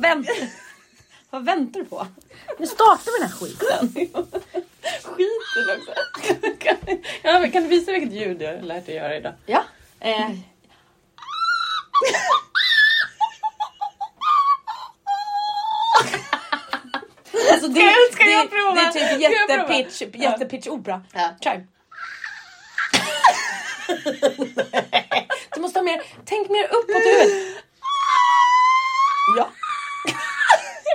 Vänt. Vad väntar du på? Nu startar vi den här skiten. Skiten också. kan, kan du visa vilket ljud jag lärt dig göra idag? Ja. Eh. Alltså det, Ska- ska jag det, prova? det är typ jättepitch, jättepitch opera. Ja. Kör. Du måste ha mer, tänk mer uppåt huvudet. Ja.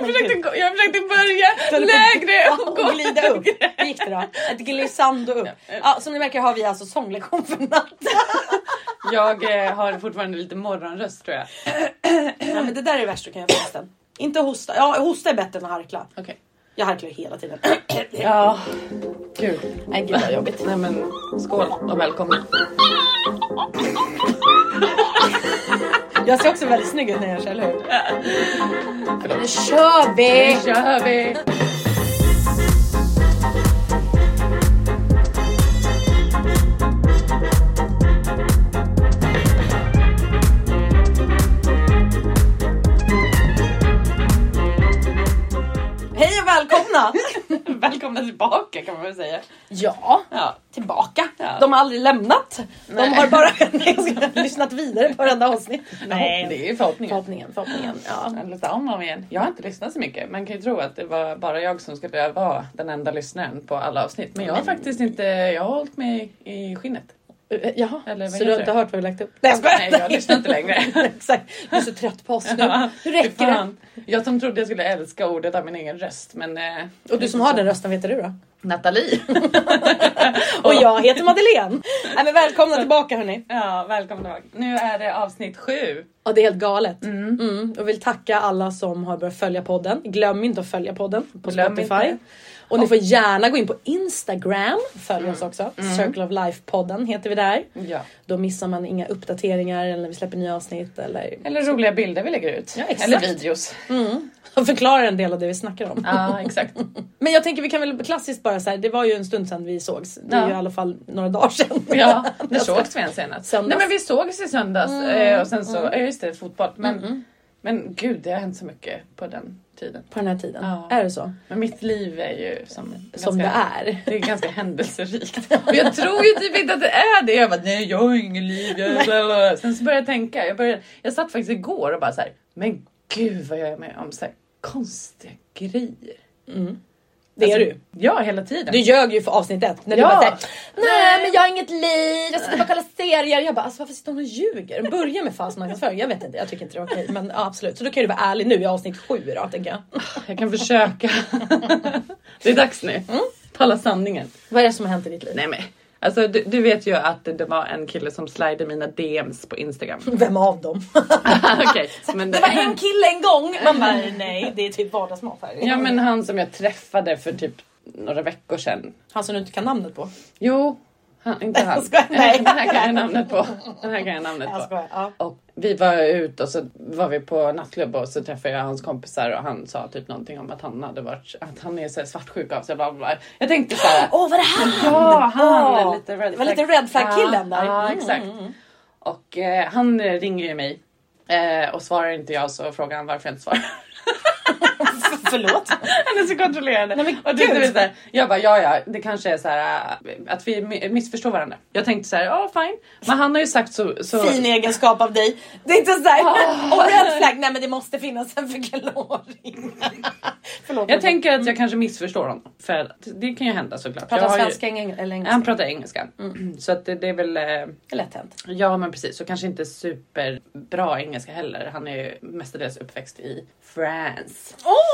Jag försökte, gå, jag försökte börja lägre och gå och glida upp. Hur gick det då? Ett glissando upp. Ja, som ni märker har vi alltså sånglektion för natt. Jag eh, har fortfarande lite morgonröst tror jag. Ja, men det där är värst du kan göra förresten. Inte hosta. Ja, hosta är bättre än att harkla. Okej. Jag harklar ju hela tiden. Ja, gud. Nej gud vad jobbigt. Nej men skål och välkommen. Jag ser också väldigt snygg ut när jag kör, eller hur? Nu kör vi! Nu kör vi! Hej och välkomna! Välkomna tillbaka kan man väl säga. Ja, Ja. tillbaka. Ja. De har aldrig lämnat. De Nej. har bara lyssnat vidare på varenda avsnitt. Nej, det är ju förhoppningen. Förhoppningen, förhoppningen. Ja. Jag lyssnar om och om igen. Jag har inte lyssnat så mycket. Man kan ju tro att det var bara jag som skulle vara den enda lyssnaren på alla avsnitt. Men jag har faktiskt inte, jag har hållit mig i skinnet. Eh, Jaha, Eller så du har inte hört vad vi lagt upp? Nej jag! Nej, jag lyssnar inte längre. Exakt, du är så trött på oss nu. Ja, Hur räcker det? Jag som trodde jag skulle älska ordet av min egen röst. Men, eh, Och du som har den rösten, vet du då? Nathalie. Och jag heter Madeleine. Nej, men välkomna tillbaka hörni. Ja, välkommen tillbaka. Nu är det avsnitt sju. Ja, det är helt galet. Mm. Och vill tacka alla som har börjat följa podden. Glöm inte att följa podden på Glöm Spotify. inte. Och ni får gärna gå in på Instagram. Följ oss också. Circle of Life-podden heter vi där. Ja. Då missar man inga uppdateringar eller när vi släpper nya avsnitt. Eller Eller roliga bilder vi lägger ut. Ja, exakt. Eller videos. och förklarar en del av det vi snackar om. Ja, exakt. Men jag tänker vi kan väl klassiskt bara säga det var ju en stund sedan vi sågs. Det är Ja. ju i alla fall några dagar sedan. Ja, när sågs vi än senast? Söndags. Nej men vi sågs i söndags eh, och sen så, ja just det, fotboll. Men, men gud det har hänt så mycket på den tiden. På den här tiden. Ja. Är det så? Men mitt liv är ju som, Som ganska, det är. Det är ganska händelserikt. Och jag tror ju typ inte att det är det. Jag bara, nej jag har ingen liv. Jag. Sen så började jag tänka. Jag, började, jag satt faktiskt igår och bara så här, men gud vad jag är med om så här, konstiga grejer. Det är Alltså, du. Ja, hela tiden. Du ljög ju för avsnitt ett. När Ja. du bara såhär, nej men jag har inget liv, jag sitter bara och kollar serier. Jag bara, alltså varför sitter hon och ljuger? Börja med falsk marknadsföring. Jag vet inte, jag tycker inte det är okej. Men ja, absolut. Så då kan du vara ärlig nu i avsnitt sju då, tänker jag. Jag kan försöka. det är dags nu. Tala sanningen. Vad är det som har hänt i ditt liv? Nej men. Alltså du, du vet ju att det var en kille som slidade mina DMs på Instagram. Vem av dem? Okej, men Det var en kille en gång. Man bara, nej det är typ vardagsmat här. Ja men han som jag träffade för typ några veckor sedan. Han som du inte kan namnet på. Jo, han, inte han. Jag skojar, nej. Den här kan jag namnet på. Den här kan jag namnet Jag på. skojar. Ja. Och vi var ute och så var vi på nattklubb och så träffade jag hans kompisar och han sa typ någonting om att han hade varit, att han är så svartsjuk av sig. Bla, bla. Jag tänkte så här. Åh var det han? Ja, han! Åh, lite red det var lite red flag-killen ja, där. Ja, Mm, exakt. Och eh, han ringer ju mig eh, och svarar inte jag så frågar han varför jag inte svarar. Förlåt. Han är så kontrollerande. Nej, men och du, du vet, så här, jag bara ja ja, det kanske är så här äh, att vi mi- missförstår varandra. Jag tänkte så här, ja fine. Men han har ju sagt så. så Fin egenskap av dig. Det är inte såhär, och red flag, nej men det måste finnas en förklaring. Förlåt. jag tänker att jag kanske missförstår honom. För det kan ju hända såklart. Pratar ju- svenska eng- eller engelska? Han pratar engelska. Så att det, det är väl... Eh, lätt hänt. ja men precis. Och kanske inte superbra engelska heller. Han är ju mestadels uppväxt i France. Oh,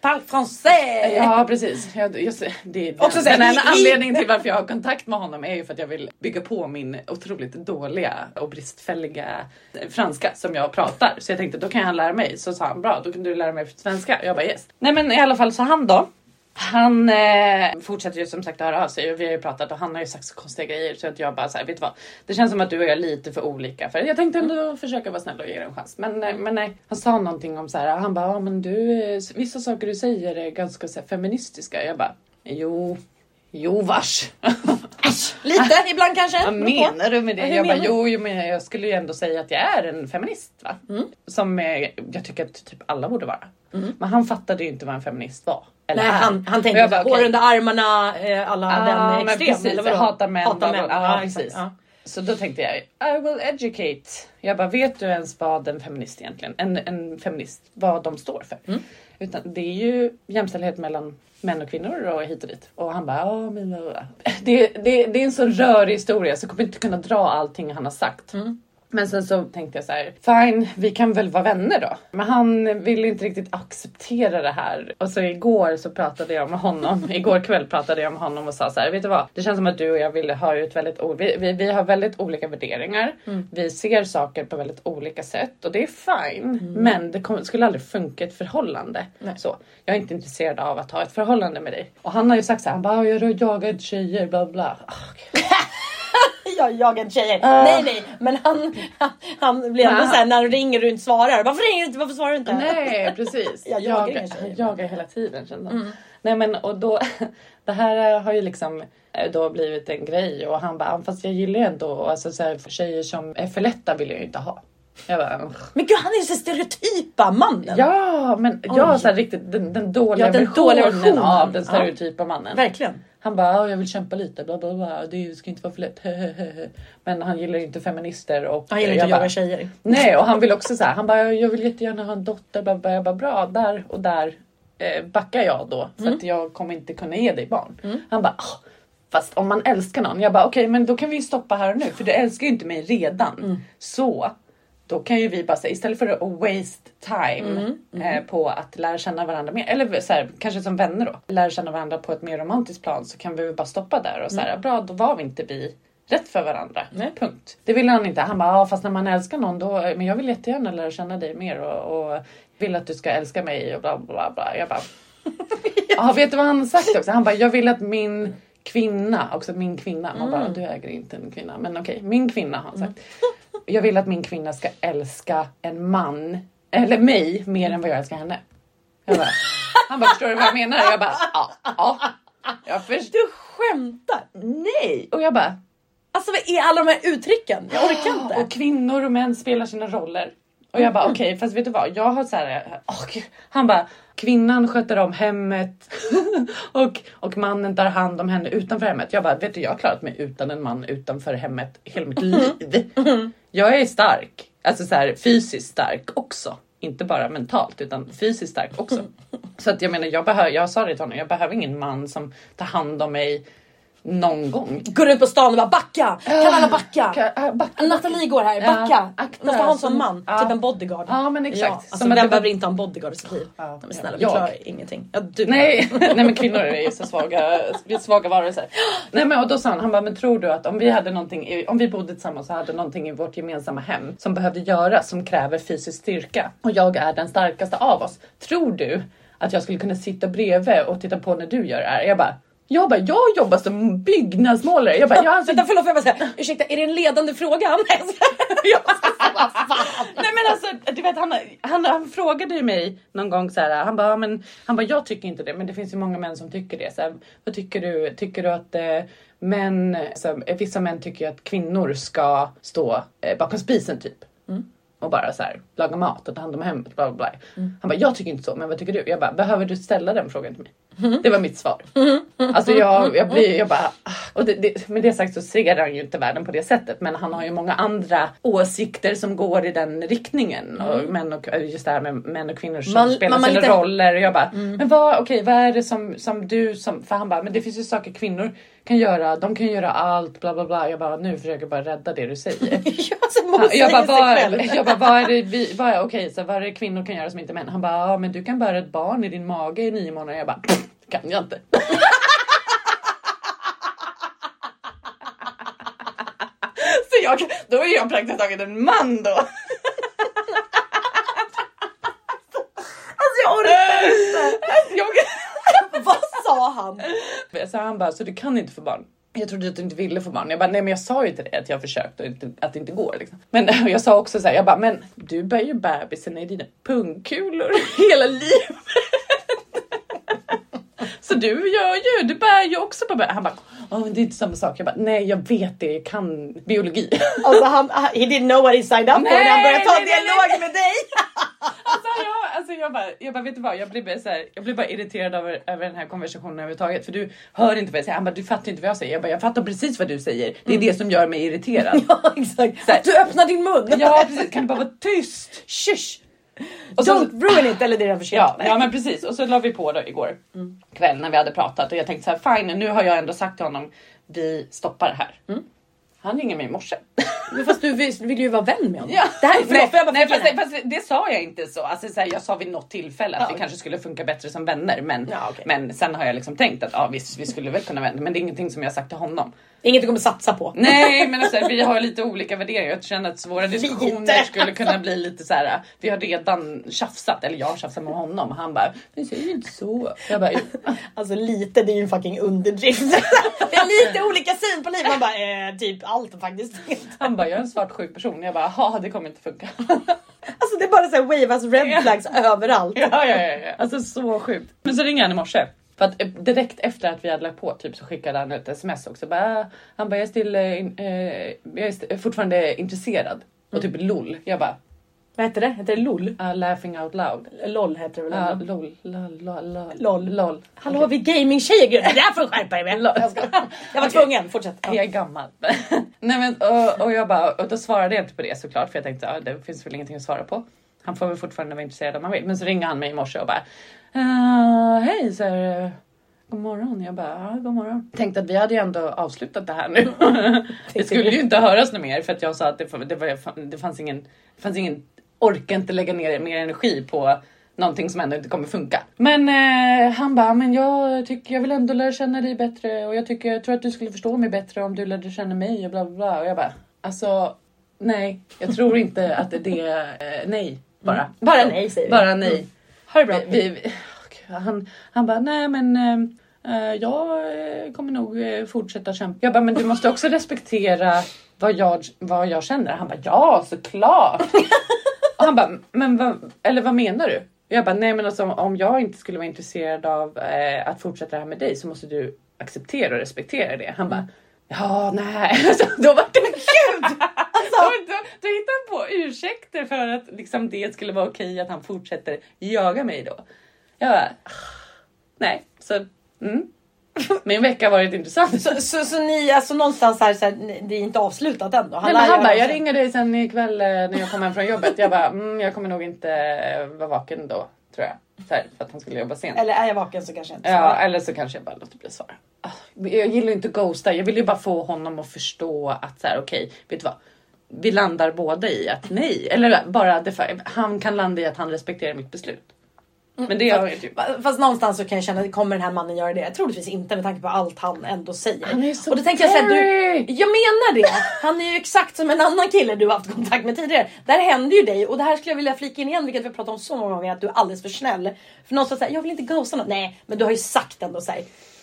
parle français! Ja precis. Jag, jag, det är Också den enda anledningen till varför jag har kontakt med honom är ju för att jag vill bygga på min otroligt dåliga och bristfälliga franska som jag pratar. Så jag tänkte då kan han lära mig. Så sa han bra, då kan du lära mig svenska. Jag bara yes. Nej men i alla fall så han då. Han eh, fortsätter ju som sagt att höra av sig och vi har ju pratat och han har ju sagt så konstiga grejer så att jag bara såhär, vet du vad? Det känns som att du och jag är lite för olika för jag tänkte ändå försöka vara snäll och ge dig en chans. Men, eh, men nej, han sa någonting om så här. han bara, ja men du, eh, vissa saker du säger är ganska så här, feministiska. Jag bara, jo, Jo vars. Äsch, lite ibland kanske. Vad menar du med det? Jag bara, jo, jo men jag skulle ju ändå säga att jag är en feminist va? Mm. Som eh, jag tycker att typ alla borde vara. Men han fattade ju inte vad en feminist var. Eller Nej, han, han tänkte bara, hår okej. under armarna, eh, alla Ja, den extrem. precis, eller vadå? hata män, Hata män. Ja, precis. Ja. Så då tänkte jag, I will educate. Jag bara, vet du ens vad en feminist egentligen, en, en feminist, vad de står för? Mm. Utan det är ju jämställdhet mellan män och kvinnor och hit och dit. Och han bara, ja men bla, bla, bla." det, det, det är en så rörig historia så jag kommer inte kunna dra allting han har sagt. Mm. Men sen så tänkte jag så här, fine, vi kan väl vara vänner då. Men han ville inte riktigt acceptera det här. Och så igår så pratade jag med honom, igår kväll pratade jag med honom och sa så här, vet du vad? Det känns som att du och jag ville ha ut väldigt, vi, vi, vi har väldigt olika värderingar. Vi ser saker på väldigt olika sätt och det är fine. Men det kom, skulle aldrig funka ett förhållande. Nej. Så, jag är inte intresserad av att ha ett förhållande med dig. Och han har ju sagt så här, han bara, "Ah, jag jagar tjejer, bla bla. Okej. Jag jagar tjejer. Nej nej, men han, han, han blir ändå han- såhär när du ringer och inte svarar. Varför ringer du inte? Varför svarar du inte? Nej precis. Jag jag jagar jagar, inga tjejer. jagar hela tiden kände han. Nej men och då, det här har ju liksom eh, då blivit en grej och han bara, "Ah, fast jag gillar ju ändå, alltså så här, tjejer som är för lätta vill jag ju inte ha. Jag bara, "Ugh." Men gud han är ju så stereotypa mannen. ja men jag har så här riktigt den, den dåliga Ja, den versionen dåliga versionen. av den stereotypa mannen. Verkligen. Han bara, "Ja, jag vill kämpa lite, bla bla bla, det ska inte vara för lätt. Men han gillar ju inte feminister och Han gillar inte jag att jaga tjejer. Nej, och han vill också så här. Han bara, jag vill jättegärna ha en dotter. Bla, bla. Jag bara, bra, där och där eh, backar jag då för Mm. att jag kommer inte kunna ge dig barn. Han bara, "Ah, fast om man älskar någon. Jag bara, okej, men då kan vi stoppa här och nu för du älskar ju inte mig redan. Mm. Så då kan ju vi bara säga istället för att waste time Mm, eh, på att lära känna varandra mer eller så här, kanske som vänner då lära känna varandra på ett mer romantiskt plan så kan vi väl bara stoppa där och så här, bra då var vi inte vi rätt för varandra. Mm. Nej. Punkt. Det ville han inte. Han bara, ja, fast när man älskar någon då, men jag vill jättegärna lära känna dig mer och, och vill att du ska älska mig och bla bla bla. Jag bara, ja vet du vad han har sagt också? Han bara, jag vill att min kvinna, också min kvinna, man bara, du äger inte en kvinna, men okej, min kvinna har han sagt. Jag vill att min kvinna ska älska en man, eller mig, mer än vad jag älskar henne. Jag bara, han bara, förstår du vad jag menar? Jag bara, ja, ja. Jag förstår. Du skämtar? Nej! Och jag bara, Alltså vad är alla de här uttrycken? Jag orkar inte. Och kvinnor och män spelar sina roller. Och jag bara okej, fast vet du vad? Jag har så här. gud. han bara kvinnan sköter om hemmet och, och mannen tar hand om henne utanför hemmet. Jag bara vet du, jag har klarat mig utan en man utanför hemmet hela mitt liv. Jag är stark, alltså så här fysiskt stark också. Inte bara mentalt utan fysiskt stark också. Så att jag menar, jag, behöver, jag sa det till honom, jag behöver ingen man som tar hand om mig någon gång. Går ut på stan och bara backa! Kan alla backa? Ka- äh, backa, Nathalie går här, Ja, backa! akta, Måste ha en sån som- man, ja. typ en bodyguard. Ja, men exakt. Ja, alltså, Som vem behöver inte ha en bodyguard i sitt liv? Ja, men snälla, ja. vi Jag. klarar ingenting. Ja, du. Nej, nej men kvinnor är ju så svaga, vi är svaga varelser. Nej men och då sa han, han bara, men tror du att om vi hade någonting, i, om vi bodde tillsammans och hade någonting i vårt gemensamma hem som behövde göras som kräver fysisk styrka och jag är den starkaste av oss. Tror du att jag skulle kunna sitta bredvid och titta på när du gör det här? Jag bara, jag bara, jag jobbar som byggnadsmålare. Jag bara, jag anser Vänta förlåt får jag bara säga, ursäkta är det en ledande fråga? Jag. Nej men alltså, du vet han, han, han frågade ju mig någon gång så här. Han bara, "Ja, men, han bara, jag tycker inte det, men det finns ju många män som tycker det. Så här, vad tycker du? Tycker du att eh, män, så, här, vissa män tycker ju att kvinnor ska stå eh, bakom spisen typ. Och bara så här, laga mat och ta hand om hemmet. Bla, bla, bla. Han bara, jag tycker inte så, men vad tycker du? Jag bara, behöver du ställa den frågan till mig? Det var mitt svar. Alltså jag, jag blir, jag bara, ah. och det, det, med det sagt så ser han ju inte världen på det sättet. Men han har ju många andra åsikter som går i den riktningen. Och män och, just det här med män och kvinnor som Man- spelar man- sina lite- roller. Och jag bara, men vad, okej vad är det som, som du som, för han bara, men det finns ju saker kvinnor kan göra. De kan göra allt, bla bla bla. Jag bara, nu försöker jag bara rädda det du säger. Ja, jag bara, vad, jag bara, vad är det vi, vad är, okej, så vad är det kvinnor kan göra som inte män? Han bara, ja men du kan bära ett barn i din mage i nio månader. Jag bara, kan jag inte. Så jag, då är jag praktiskt taget en man då. Alltså jag orkar inte. Jag, Vad sa han? så han bara, så du kan inte få barn? Jag trodde att du inte ville få barn. Jag bara, nej men jag sa ju till dig att jag försökt och inte, att det inte går. Liksom. Men jag sa också så här, jag bara, men du bär ju bebisen i dina pungkulor hela livet. Så du gör ju, du bär ju också på bär. Han bara, men det är inte samma sak. Jag bara, nej jag vet det, jag kan biologi. Alltså han, he didn't know what he signed up for Nej, när han började ta nej, nej, dialog med dig. Alltså jag, alltså jag, bara, jag bara, vet du vad? Jag blir bara, så här, jag blir bara irriterad över, över den här konversationen överhuvudtaget. För du hör inte vad jag säger. Han bara, du fattar inte vad jag säger. Jag bara, jag fattar precis vad du säger. Det är det som gör mig irriterad. Ja exakt. Så här- du öppnar din mun. ja precis, kan du bara vara tyst? Shush. Och så- Don't ruin it. Eller det är redan för sent. Ja, ja men precis. Och så la vi på då igår kväll när vi hade pratat och jag tänkte så här, fine nu har jag ändå sagt till honom, vi stoppar det här. Han ringer mig i morse. Men fast du vill, vill ju vara vän med honom. Ja. Det här, förlåt, nej, nej, fast, fast det sa jag inte så. Alltså, så här, jag sa vid något tillfälle att Ja, vi okej. kanske skulle funka bättre som vänner. Men, Ja, okej. men sen har jag liksom tänkt att ja, visst, vi skulle väl kunna vänner. Men det är ingenting som jag har sagt till honom. Inget du kommer satsa på. Nej, men alltså, vi har lite olika värderingar. Jag känner att våra diskussioner Lite. skulle kunna bli lite så här. Vi har redan tjafsat, eller jag har tjafsat med honom och han bara, men säg inte så. Jag bara. Alltså lite, det är ju en fucking underdrift. det är lite olika syn på livet. Man bara, eh, typ allt faktiskt. han bara, jag är en svartsjuk person. Jag bara, ja det kommer inte funka. Alltså det är bara såhär wavas red flags överallt. Ja, ja, ja, ja. Alltså så sjukt. Men så ringer han i morse. För att eh, direkt efter att vi hade lagt på typ så skickade han ett sms också. Bara, han bara jag är, still, eh, eh, jag är fortfarande intresserad. Och typ lol. Jag bara Vad heter det? Heter det LOL? uh, laughing out loud. LOL heter det väl? Uh, lol, lol, lol, lol. LOL. lol. Hallå vi gaming-tjejer gud, det där får du skärpa dig med. Jag, var tvungen, fortsätt. Jag är gammal. Nej, men, och, och, jag bara, och då svarade jag inte på det såklart för jag tänkte att det finns väl ingenting att svara på. Han får väl fortfarande vara intresserad om han vill. Men så ringer han mig i morse och bara "Eh, Hej så här, eh, God morgon. Jag bara ja, god morgon. Tänkte att vi hade ju ändå avslutat det här nu. det skulle ju inte höras något mer för att jag sa att det, det, var, det fanns ingen, det fanns ingen orkar inte lägga ner mer energi på någonting som ändå inte kommer funka. Men eh, han bara, men jag tycker jag vill ändå lära känna dig bättre och jag tycker jag tror att du skulle förstå mig bättre om du lärde känna mig och bla bla bla. Och jag bara, alltså nej, jag tror inte att det är eh, nej bara. Bara nej säger vi. Bara nej. Ha det bra. Vi, vi, han, han bara, nej men eh, eh, jag eh, kommer nog eh, fortsätta kämpa. Jag bara, men du måste också respektera vad jag, vad jag känner. Han bara, ja såklart. Han bara, men vad, eller vad menar du? Jag bara, nej men alltså om jag inte skulle vara intresserad av eh, att fortsätta det här med dig så måste du acceptera och respektera det. Han bara, ja nej. Alltså, då var det gud! Alltså, då, då, då hittade han på ursäkter för att liksom, det skulle vara okej att han fortsätter jaga mig då. Jag bara, "Ah, nej. Så, mm. Min vecka har varit intressant. Så, så, så ni, alltså någonstans här, så här, det är inte avslutat ändå? Nej, men han bara, jag ringer dig sen ikväll eh, när jag kommer hem från jobbet. Jag bara, mm, jag kommer nog inte eh, vara vaken då, tror jag. Här, för att han skulle jobba sent. Eller är jag vaken så kanske jag inte Ja, svarar. eller så kanske jag bara låter bli att svara. Ah, Jag gillar inte att ghosta. Jag vill ju bara få honom att förstå att så här, okej, vet du vad? Vi landar båda i att nej, eller bara det för, han kan landa i att han respekterar mitt beslut. Men det gör. Fa- Fast någonstans så kan jag känna, kommer den här mannen göra det? Troligtvis inte med tanke på allt han ändå säger. Han är så och då tänker jag så här, du, jag menar det. Han är ju exakt som en annan kille du har haft kontakt med tidigare. Det här händer ju dig och det här skulle jag vilja flika in igen, vilket vi har pratat om så många gånger, att du är alldeles för snäll. För någonstans säger jag vill inte ghosta någon. Nej, men du har ju sagt ändå så här,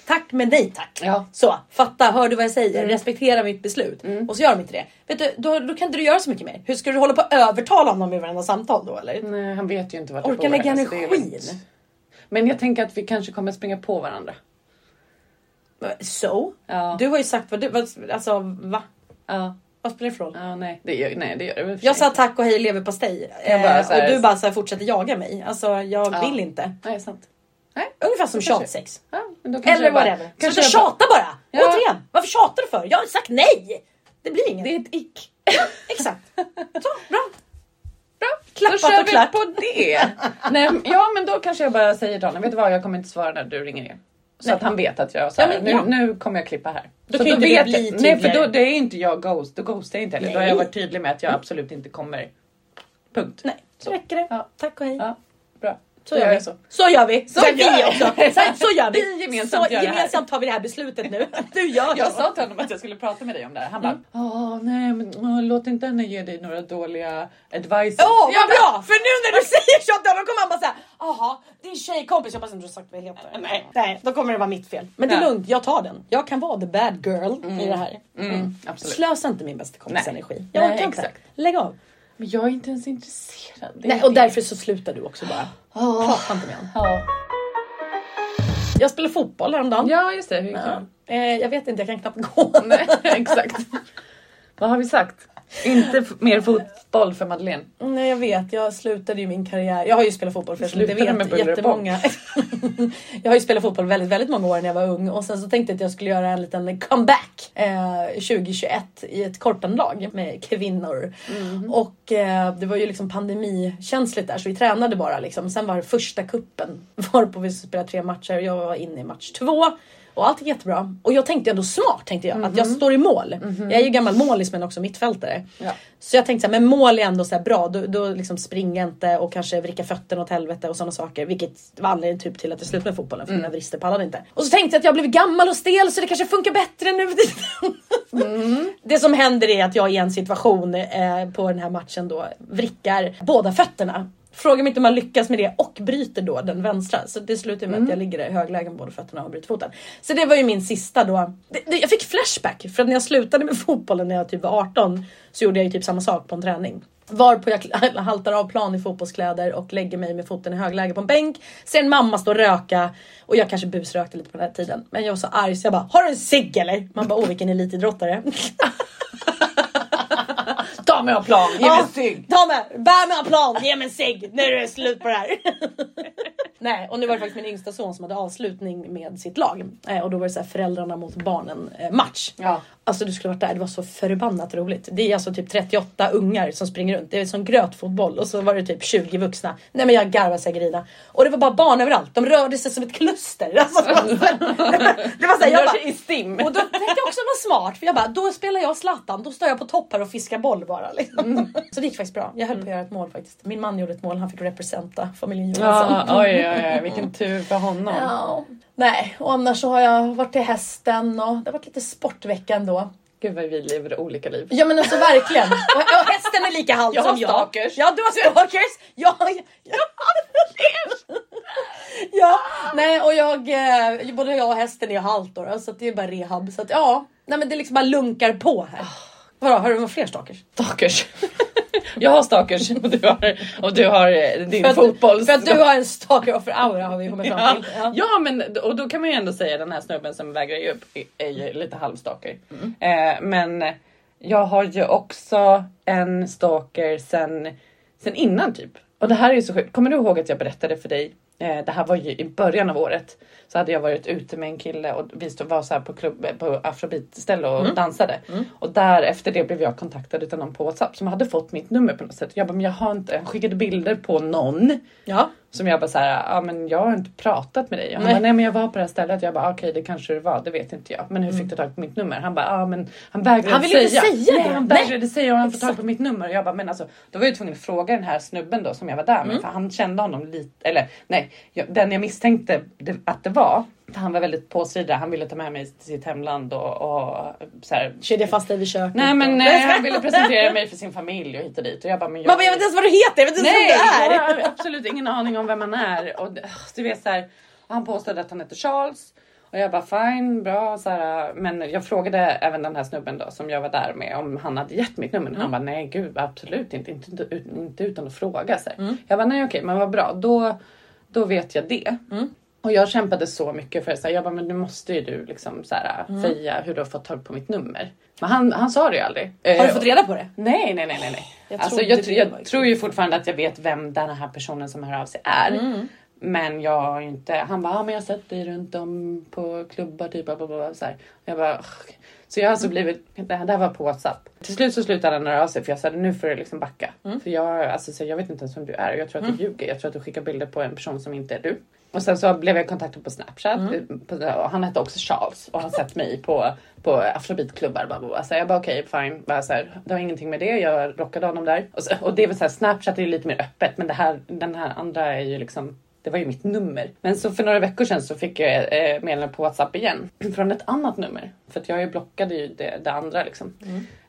tack men nej tack. Ja. Så, fatta, hör du vad jag säger? Respektera mitt beslut. Mm. Och så gör de inte det. Vet du, då, då kan inte du göra så mycket mer. Hur ska du hålla på att övertala honom i varenda samtal då eller? Nej, han vet ju inte vart Orka jag bor, lägga energin. lugnt. Men jag tänker att vi kanske kommer springa på varandra. So? Ja. Du har ju sagt vad du, vad, alltså va? Ja, Vad spelar det för roll? ja nej, det gör, nej, det gör det Jag sa tack och hej leverpastej. Eh, och du bara så här fortsätter jaga mig. Alltså jag Ja. vill inte. Nej, sant. Nej, Ungefär som tjatsex. ja, då Eller jag bara- whatever. Sluta jag tjata bara! Ja. Återigen, varför tjatar du för? Jag har sagt nej! Det blir inget. Det är ett ick. Exakt. Så, bra. Bra, Klappat då kör och vi klart. på det. Nej, ja, men då kanske jag bara säger till honom, vet du vad, jag kommer inte svara när du ringer igen. Så Nej. att han vet att jag så här, Ja, men, ja. nu, nu kommer jag klippa här. Då så kan ju inte det bli Nej, för då det är inte jag ghost, då ghostar jag inte heller. Då har jag varit tydlig med att jag absolut inte kommer. Punkt. Nej, så räcker det. Ja. Tack och hej. Så gör vi. Så. så gör vi. Så Så gör vi också. Så, så gör vi. Vi gemensamt så gör gemensamt tar vi det här beslutet nu. Du gör Jag så. sa till honom att jag skulle prata med dig om det här. Han Mm. bara, åh nej men åh, låt inte henne ge dig några dåliga advice. Åh vad bra! För nu när du säger så då kommer han bara säga jaha din tjejkompis, jag inte du har sagt vad jag heter. Nej. Nej, då kommer det vara mitt fel. Men det är Ja. lugnt, jag tar den. Jag kan vara the bad girl i det här. Mm, absolut. Slösa inte min bästa kompis Nej. energi. Jag Nej, orkar inte. exakt. Lägg av. Men jag är inte ens intresserad. Nej, och det. därför så slutar du också bara. Åh. Prata inte med honom. Ja. Jag spelade fotboll häromdagen. Ja, just det. Hur gick Ja. det? Eh, jag vet inte, jag kan knappt gå. Nej, exakt. Vad har vi sagt? Inte mer fotboll för Madeleine. Nej jag vet, jag slutade ju min karriär. Jag har ju spelat fotboll för inte Slutade vet. med och jättemånga. jag har ju spelat fotboll väldigt, väldigt många år när jag var ung och sen så tänkte jag att jag skulle göra en liten comeback eh, 2021 i ett korpenlag med kvinnor. Och eh, det var ju liksom pandemikänsligt där så vi tränade bara liksom. Sen var det första kuppen varpå vi spelade tre matcher. Jag var inne i match två. Och allt gick jättebra. Och jag tänkte ändå smart tänkte jag. Att jag står i mål. Jag är ju gammal målis men också mittfältare. Ja. Så jag tänkte så här, men mål är ändå så bra. Då, då liksom springa inte och kanske vricka fötterna åt helvete och sådana saker. Vilket var anledningen typ till att jag slutade med fotbollen. För mina vrister pallade inte. Och så tänkte jag att jag blev gammal och stel så det kanske funkar bättre nu. Det som händer är att jag i en situation eh, på den här matchen då vrickar båda fötterna. Fråga mig inte om man lyckas med det och bryter då den vänstra. Så det slutar med att jag ligger i högläge med båda fötterna och bryter foten. Så det var ju min sista då. Det, det, jag fick flashback för att när jag slutade med fotbollen när jag typ var 18 så gjorde jag ju typ samma sak på en träning. Varpå jag haltar av plan i fotbollskläder och lägger mig med foten i högläge på en bänk. Ser en mamma stå och röka och jag kanske busrökte lite på den här tiden. Men jag var så arg så jag bara, har du en cigg eller? Man bara, åh vilken elitidrottare. Ta mig av plan, ge mig en cigg! Ta mig, bär mig av plan, ge mig en cigg. Nu är det slut på det här. Nej, och nu var det faktiskt min yngsta son som hade avslutning med sitt lag. Eh, och då var det så här föräldrarna mot barnen eh, match. Ja. Alltså du skulle varit där, det var så förbannat roligt. Det är alltså typ 38 ungar som springer runt. Det är som grötfotboll och så var det typ 20 vuxna. Nej men jag garvade så jag grina. Och det var bara barn överallt. De rörde sig som ett kluster. Alltså, det var så här, jag bara, i stim. och då tänkte jag också vara smart för jag bara, då spelar jag Zlatan, då står jag på topp här och fiskar boll bara. Liksom. Så det gick faktiskt bra. Jag höll på att göra ett mål faktiskt. Min man gjorde ett mål, han fick representa familjen Johansson. Ja, oj, oj, oj, vilken tur för honom. Ja. Nej, och annars så har jag varit till hästen och det har varit lite sportvecka ändå. Gud vad vi lever olika liv. Ja men alltså verkligen. Och, och hästen är lika halt Jag som har jag. stalkers. Ja du har stalkers. Ja, ja, ja. nej och jag, eh, både jag och hästen är halt då, så det är bara rehab. Så att ja, nej men det liksom bara lunkar på här. Vadå, har du fler stalkers? Stalkers. Jag har stalkers och du har, och du har eh, din För att, fotbolls... för att du har en stalker offer aura har vi kommit fram Ja, till. Ja. ja men och då kan man ju ändå säga den här snubben som vägrar ge upp är- är ju lite halvstalker. Mm. Eh, men jag har ju också en stalker sen, sen innan typ. Och det här är ju så sjukt. Kommer du ihåg att jag berättade för dig? Eh, det här var ju i början av året. Så hade jag varit ute med en kille och vi stod, var så här på klubb på afrobeat-ställe och Mm. dansade. Och där efter det blev jag kontaktad utav någon på Whatsapp som hade fått mitt nummer på något sätt. Jag bara, men jag har inte, jag skickade bilder på någon. ja. Som jag bara såhär, ja men jag har inte pratat med dig. Och han Nej. bara, nej men jag var på det här stället. Jag bara, okej det kanske det var, det vet inte jag. Men hur fick du tag på mitt nummer? Han bara, ja men han vägrade Mm. Han ville inte säga nej, det. han Nej. vägrade säga och han får tag på mitt nummer. Och jag bara, men alltså då var jag tvungen att fråga den här snubben då som jag var där med. Mm. För han kände honom lite, eller nej, jag, den jag misstänkte det, att det var. För han var väldigt påstridig. Han ville ta med mig till sitt hemland och, och så här, Kedja fast dig vid köket. Nej men nej, han ville presentera mig för sin familj och hit och dit. Och jag bara, men jag, Man bara, jag vet inte ens vad du heter, jag vet inte Nej, vem jag du är. har absolut ingen aning om vem han är. Och du vet så här, han påstod att han heter Charles. Och jag bara fine, bra. Så här, men jag frågade även den här snubben då som jag var där med om han hade gett mitt nummer. Han bara nej gud absolut inte, inte, inte, ut- inte utan att fråga. Så här. Jag bara nej okej men vad bra då, då vet jag det. Och jag kämpade så mycket för det. Så här, jag bara men nu måste ju du liksom så här, säga hur du har fått tag på mitt nummer. Men han, han sa det ju aldrig. Har du Eh, fått reda på det? Nej, nej, nej, nej. nej. Jag alltså, jag, jag var tror ju fortfarande att jag vet vem den här personen som hör av sig är. Mm. Men jag har inte, han bara, ah, men jag har sett dig runt om på klubbar typ. Bla, bla, bla, så här. Jag bara, "Ugh." så jag har alltså Mm. blivit, det här, det här var på Whatsapp. Till slut så slutade han höra av sig för jag sa nu får du liksom backa. Mm. För jag, alltså, så jag vet inte ens vem du är jag tror att du ljuger. Jag tror att du skickar bilder på en person som inte är du. Och sen så blev jag kontaktad på Snapchat Mm. han hette också Charles och har sett mig på, på afrobeatklubbar. Så jag bara okej fine, bara så här, det har ingenting med det. Jag rockade honom där. Och, så, och det är väl så här, Snapchat är ju lite mer öppet men det här, den här andra är ju liksom det var ju mitt nummer. Men så för några veckor sedan så fick jag eh, meddelande på Whatsapp igen. Från ett annat nummer. För att jag ju blockade ju det, det andra liksom.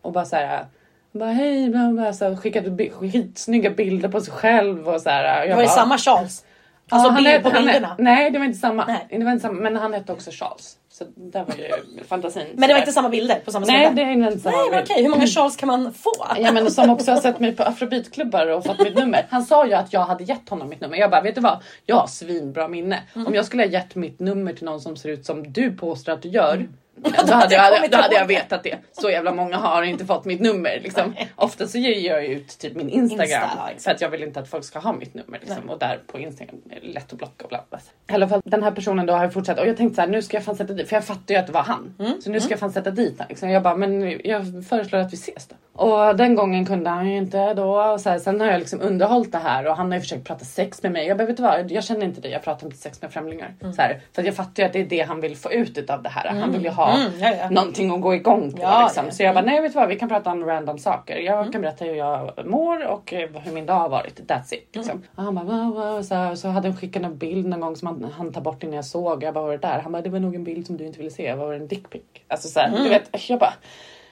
Och bara så här. Bara hej, bla, bla, så skickade bi- skitsnygga bilder på sig själv och så här. Jag Det var ju samma Charles. Alltså Ja, han bild på bilderna. Nej, det var inte samma. Nej. Det var inte samma. Men han hette också Charles. Så där var ju fantasin. Men det var inte samma bilder på samma Nej, snubbe? det är inte samma. Nej men okej, hur många Charles kan man få? Ja men som också har sett mig på afrobeatklubbar och fått mitt nummer. Han sa ju att jag hade gett honom mitt nummer. Jag bara, vet du vad? Jag har svinbra minne. Mm. Om jag skulle ha gett mitt nummer till någon som ser ut som du påstår att du gör. Mm. Då hade, jag, då hade jag vetat det. Så jävla många har inte fått mitt nummer. Liksom. Ofta så ger jag ut typ min Instagram. Insta, ja, exakt. för att jag vill inte att folk ska ha mitt nummer. Liksom. Och där på Instagram är det lätt att blocka och bla bla. I alla fall den här personen då har jag fortsatt. Och jag tänkte så här, nu ska jag fan sätta dit. För jag fattade ju att det var han. Mm. Så nu ska jag fan sätta dit. Liksom. Jag bara, men jag föreslår att vi ses då. Och den gången kunde han ju inte då. Och så här, sen har jag liksom underhållit det här och han har ju försökt prata sex med mig. Jag bara, vet du vad? Jag känner inte dig. Jag pratar inte sex med främlingar. Så här, för jag fattar ju att det är det han vill få ut av det här. Han vill ju ha Mm, ja, ja. någonting att gå igång på. Ja, liksom. Så jag bara, nej vet du vad? Vi kan prata om random saker. Jag kan berätta hur jag mår och eh, hur min dag har varit. That's it. Liksom. Och han bara, wow, wow. Så, här, så hade han skickat en bild någon gång som han, han tar bort innan jag såg. Jag bara, var det där? Han bara, det var nog en bild som du inte ville se. Vad var det en dickpic? Alltså så här, du vet, jag bara,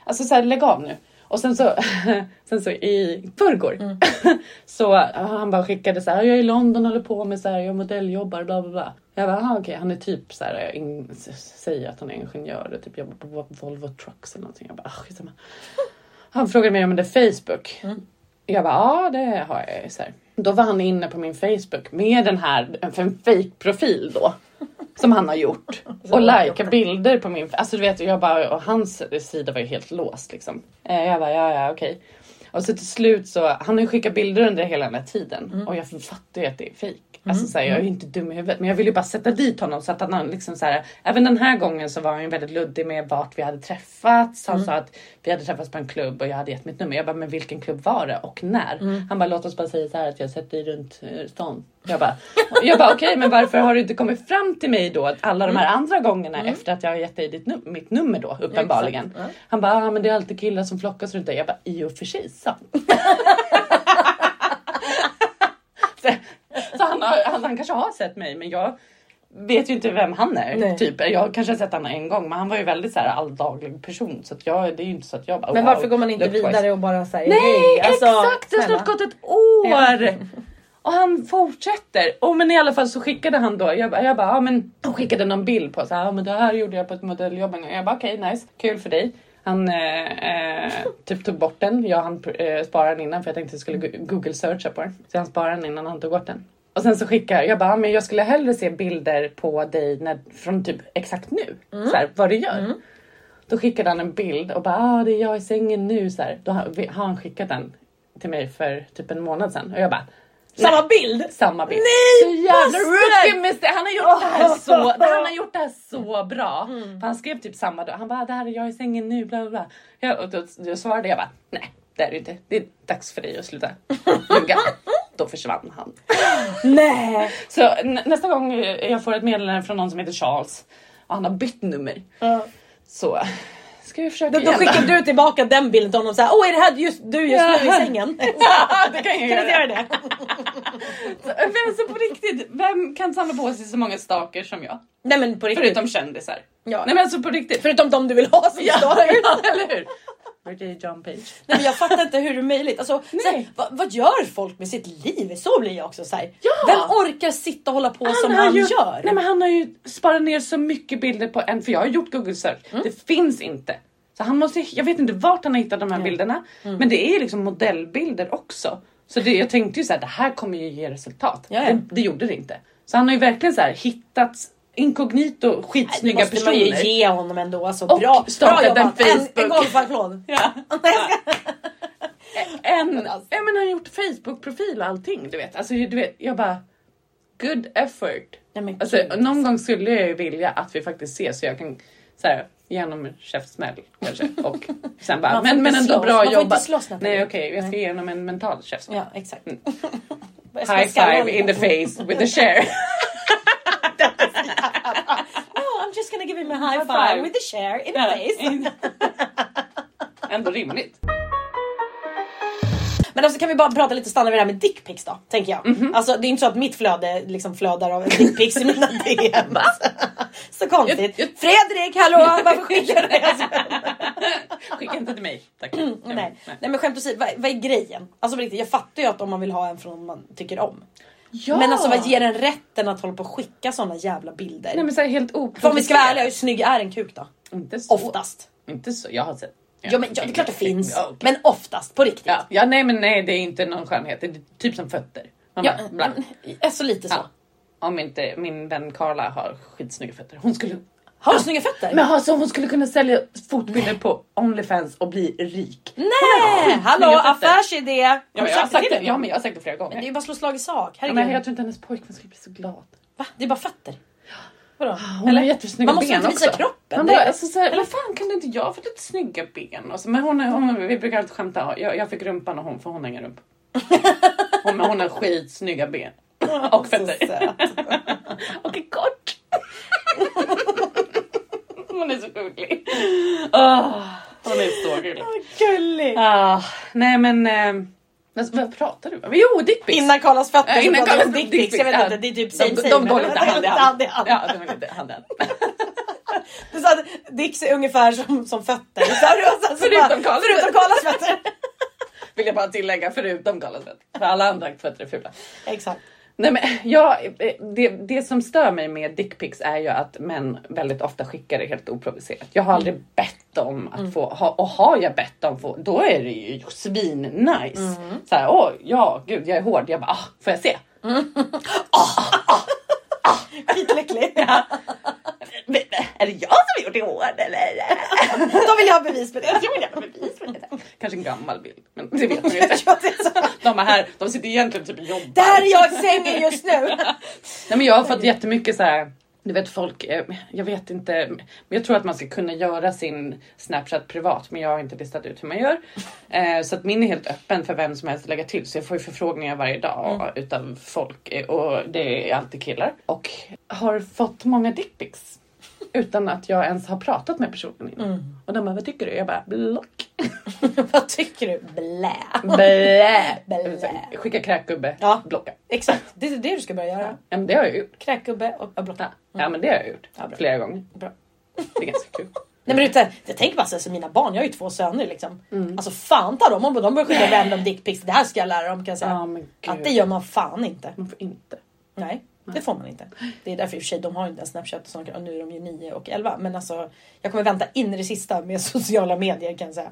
alltså så här, lägg av nu. Och sen så, sen så i förrgår så han bara skickade så här, jag är i London och håller på med så här, jag modelljobbar bla bla bla. Jag bara, aha, okej, han är typ så här, in, säger att han är ingenjör och typ jobbar på Volvo Trucks eller någonting. Jag bara, ah. Han frågade mig om det är Facebook. Jag bara, ja det har jag. Så här. Då var han inne på min Facebook med den här, en fake-profil då. Som han har gjort. Och likea bilder på min... Alltså du vet, jag bara, och hans sida var ju helt låst liksom. Eh, Jag bara, ja ja okej. Och så till slut så, han har ju skickat bilder under hela den här tiden. Och jag fattar ju att det är fejk. Alltså så här, jag är ju inte dum i huvudet. Men jag vill ju bara sätta dit honom så att han liksom så här, Även den här gången så var han ju väldigt luddig med vart vi hade träffats. Han sa att vi hade träffats på en klubb och jag hade gett mitt nummer. Jag bara, men vilken klubb var det och när? Han bara, låt oss bara säga så här att jag har sett dig runt eh, stan. Jag bara, jag bara okej men varför har du inte kommit fram till mig då alla de här andra gångerna efter att jag har gett dig ditt num- mitt nummer då uppenbarligen. Ja. Han bara, ah, men det är alltid killar som flockas runt dig. Jag bara, i och för sig sant. så han, har, han, han kanske har sett mig men jag vet ju inte vem han är. Nej. Typ. Jag kanske har sett honom en gång men han var ju väldigt så här alldaglig person så att jag, det är ju inte så att jag bara Men wow, varför går man inte vidare och bara säger Nej hej? Alltså, exakt! Det har snart gått ett år! Ja. Och han fortsätter. Och men i alla fall så skickade han då, jag bara, jag bara ja men han skickade någon bild på så här, ja men det här gjorde jag på ett modelljobb en gång. Jag bara okej nice, kul för dig. Han eh, eh, typ tog bort den. Jag han eh, spara den innan för jag tänkte att jag skulle google searcha på den. Så han sparade den innan han tog bort den. Och sen så skickade jag, bara, "Ja, men jag skulle hellre se bilder på dig när, från typ exakt nu. Så här, vad du gör. Då skickade han en bild och bara ah, det är jag i sängen nu. Så här. Då har, han skickat den till mig för typ en månad sedan. Och jag bara Samma bild? samma bild. Nej, så jävla buster! rookie mistake. Han har gjort det här så, han har gjort det här så bra. För han skrev typ samma dag. Han bara det här är jag i sängen nu bla bla bla. Jag, och då, då svarade jag bara nej det är det inte. Det är dags för dig att sluta ljuga. Då försvann han. Nej! Så nä- nästa gång jag får ett meddelande från någon som heter Charles och han har bytt nummer Ja. så ska vi försöka Då, då igen. skickar du tillbaka den bilden till honom säger åh är det här just, du just nu i sängen? Ja, det kan jag Kan göra. göra det? Så, men så på riktigt, vem kan samla på sig så många stalkers som jag? Nej men på riktigt. Förutom kändisar. Ja. Nej men alltså på riktigt. Förutom de du vill ha som Ja, stalker. eller hur? Did John Page? Nej, men jag fattar inte hur det är möjligt. Alltså, såhär, vad, vad gör folk med sitt liv? Så blir jag också såhär. Ja. Vem orkar sitta och hålla på som har han ju, gör? Nej men han har ju sparat ner så mycket bilder på en, för jag har gjort Google search. Mm. Det finns inte. Så han måste, jag vet inte vart han har hittat de här bilderna. Mm. Men det är liksom modellbilder också. Så det, jag tänkte ju så här, det här kommer ju ge resultat. Ja, ja. Det, det gjorde det inte. Så han har ju verkligen så här hittat inkognito det skitsnygga måste man personer. ju ge honom ändå. Alltså, Och bra, bra startat en jobbat. En, Facebook. en golfapplåd. Ja. Nej, En, alltså. ja, men han har gjort Facebook-profil och allting. Du vet. Alltså, du vet, jag bara... Good effort. Nej, men Alltså, någon gång skulle jag ju vilja att vi faktiskt ses så jag kan så här, ge honom en käftsmäll kanske. Och sen bara, men, men ändå slåss. bra Man jobbat. Nej okej, jag ska Nej. ge honom en mental käftsmäll. Ja, exakt. Mm. High five in the face with a share. Just gonna give him a high High five, five. with the chair in the face. Ändå rimligt. Men alltså kan vi bara prata lite, stanna vid det här med dickpics då, tänker jag. Mhm. Alltså det är inte så att mitt flöde liksom flödar av dickpics i mina DM. så konstigt. Fredrik, hallå, varför skickar du det? Skicka inte till mig. Tack. Mm, Nej. Nej men skämt åsido, vad, vad är grejen? Alltså riktigt, jag fattar ju att om man vill ha en från man tycker om. Ja. Men alltså vad ger en rätten att hålla på och skicka såna jävla bilder? Nej men så här, helt oprovocerat. För om vi ska vara ärliga, hur snygg är en kuk då? Inte så. Oftast. Inte så. Jag har sett. Ja, men ja, det är klart det finns. Ja, okej. Men oftast, på riktigt. ja, ja, nej men nej det är inte någon skönhet. Det är typ som fötter. Man Ja, bara, bla. alltså lite så. Ja. Om inte min vän Carla har skitsnygga fötter. Hon skulle... Har du snygga fötter? Men alltså hon skulle kunna sälja fotbilder på Onlyfans och bli rik. Nej! Hallå, affärsidé! Ja, men jag, har sagt det ja men jag har sagt det flera gånger. Men det är ju bara att slå slag i sak. ja, men jag tror inte hennes pojkvän skulle bli så glad. Va? Det är bara fötter? Vadå? Hon har jättesnygga Man måste ben inte visa också. kroppen. Man bara, alltså, så här, vad fan kunde inte jag få lite snygga ben? Och så, men hon, är- hon, vi brukar alltid skämta, jag, jag fick rumpan och hon för hon har ingen rumpa. Hon, hon har skitsnygga ben. Och fötter. Och är kort. hon är så gullig. Åh, hon är så gullig. Gullig! Ah, nej men, eh, vad, vad pratar du om? Jo, dickpics. Innan Karlas fötter så innan Carlas dickpics. Jag vet inte, det är typ same de, de går lite hand i hand. Ja, de går lite hand i hand. Du sa att dicks är ungefär som, som fötter. Så Förutom Karlas Karlas fötter. Vill jag bara tillägga, förutom Carlas fötter. För alla andra fötter är fula. Exakt. Nej, men, ja, det, det som stör mig med dickpics är ju att män väldigt ofta skickar det helt oprovocerat. Jag har aldrig Mm. bett om att få, ha, och har jag bett om få, då är det ju svin nice. Mm. Så här, åh ja, gud jag är hård. Jag bara, ah, får jag se? Skitlycklig. Men, Är det jag som har gjort det hård eller? Då vill jag ha bevis på det. Jag vill gärna bevis för det. Kanske en gammal bild, men det vet man ju inte. De är här, de sitter egentligen typ och jobbar. Det här är jag i sängen just nu. Nej men jag har fått jättemycket så här. Du vet folk, eh, jag vet inte, men jag tror att man ska kunna göra sin Snapchat privat men jag har inte listat ut hur man gör. Eh, så att min är helt öppen för vem som helst att lägga till så jag får ju förfrågningar varje dag utav folk eh, och det är alltid killar. Och har fått många dickpics utan att jag ens har pratat med personen innan. Och de bara, vad tycker du? Jag bara, block. Vad tycker du? Blä. Blä. Blä. Skicka kräkgubbe, Ja. blocka. Exakt, det är det du ska börja göra. Ja men det har jag gjort. Kräkgubbe och blocka. Ja, ja men det har jag gjort. Ja, bra. Flera gånger. Bra. Det är ganska kul. Nej men utan, jag tänker bara såhär, så mina barn, jag har ju två söner liksom. Mm. Alltså fan ta dem om de börjar skicka random dickpics. Det här ska jag lära dem kan jag säga. Gud. Att det gör man fan inte. Man får inte. Nej, det får man inte. Det är därför i och för sig de har inte Snapchat och sånt, och nu är de ju 9 och 11. Men alltså jag kommer vänta in i det sista med sociala medier kan jag säga.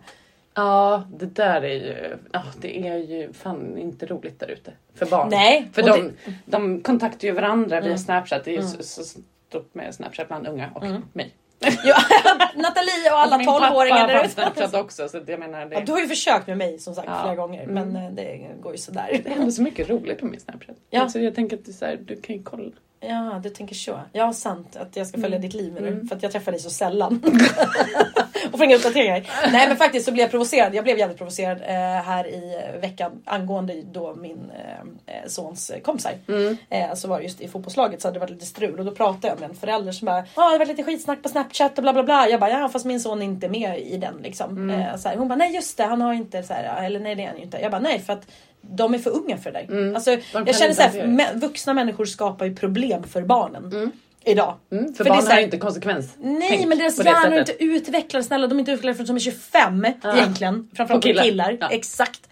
Ja, det där är ju, ja, det är ju fan inte roligt där ute. För barn. Nej, För de, det- de kontaktar ju varandra via Mm. Snapchat. Det är ju så, så stort med Snapchat bland unga och mig. Ja, Nathalie och alla Min pappa 12-åringar har där fan ute. Snapchat också så jag menar det, Ja, du har ju försökt med mig som sagt Ja. flera gånger Mm. men eh, det går ju sådär. det händer så mycket roligt på min Snapchat. Ja. Alltså, jag tänker att är så här, du kan ju kolla. Ja, du tänker så. Ja, sant att jag ska följa ditt liv nu Mm. för att jag träffar dig så sällan. och får inga uppdateringar. Nej men faktiskt så blev jag provocerad. Jag blev jävligt provocerad eh, här i veckan angående då min eh, eh, sons kompisar. Mm. Eh, så var det just i fotbollslaget så hade det varit lite strul och då pratade jag med en förälder som bara ah, det var lite skitsnack på snapchat och bla bla bla. Jag bara ja fast min son är inte med i den liksom. Mm. Eh, så här, hon bara nej just det han har inte så här, eller nej det är han ju inte. Jag bara nej för att de är för unga för det där. Mm. Alltså, jag känner såhär, vuxna människor skapar ju problem för barnen. Idag. Mm, för, För det är barn här- har inte konsekvens. Nej men deras hjärnor är inte utvecklade snälla. De är inte utvecklade förrän de är 25 Ja. egentligen. Framförallt På killar. killar. Ja. Exakt.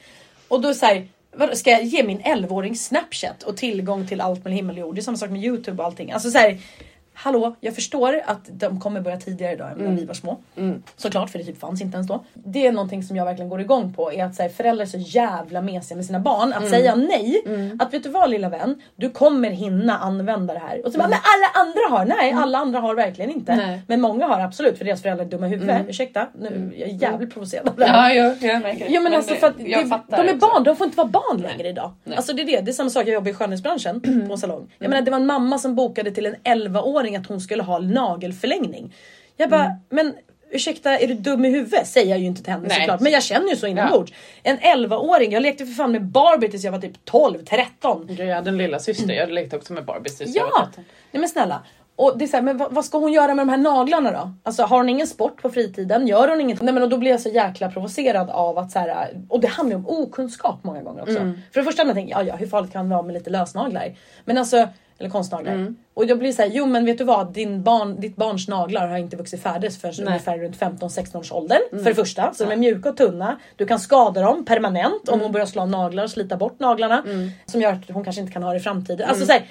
Och då säger Vadå, ska jag ge min 11-åring snapchat och tillgång till allt med himmel och jord? Det är samma sak med youtube och allting. Alltså så här, Hallå, jag förstår att de kommer börja tidigare idag än när vi var små. Mm. Såklart, för det typ fanns inte ens då. Det är någonting som jag verkligen går igång på. Är att så här, föräldrar är så jävla mesiga med sina barn. Mm. Att säga nej. Att vet du vad lilla vän? Du kommer hinna använda det här. Och så bara, men alla andra har. Nej, alla andra har verkligen inte. Mm. Nej. Men många har absolut. För deras föräldrar är dumma i huvudet. Ursäkta, nu, jag är jävligt provocerad av det här. Ja, jag, jag märker det. Jo men, alltså för att det, de är också. barn, de får inte vara barn längre idag. Nej. Alltså det är det, det är samma sak, jag jobbar i skönhetsbranschen på en salong. Jag menar det var en mamma som bokade till en 11-åring att hon skulle ha nagelförlängning. Jag bara, Mm. men ursäkta är du dum i huvudet? Säger jag ju inte till henne Nej. såklart. Men jag känner ju så inombords. En 11-åring, jag lekte för fan med Barbie tills jag var typ 12, 13. Jag hade en lilla syster. jag lekte också med Barbies tills jag var Ja! 13. Nej men snälla. Och det är så här, men vad, vad ska hon göra med de här naglarna då? Alltså har hon ingen sport på fritiden? Gör hon inget? Nej men och då blir jag så jäkla provocerad av att så här, och det handlar ju om okunskap många gånger också. Mm. För det första när jag tänker, ja ja hur farligt kan det vara med lite lösnaglar? Men alltså Eller konstnaglar. Och jag blir så här, jo men vet du vad? Din barn, ditt barns naglar har inte vuxit färdigt förrän Nej. ungefär runt 15-16 års åldern. För det första. Så de är mjuka och tunna. Du kan skada dem permanent om hon börjar slå av naglar och slita bort naglarna. Som gör att hon kanske inte kan ha det i framtiden. Alltså så här,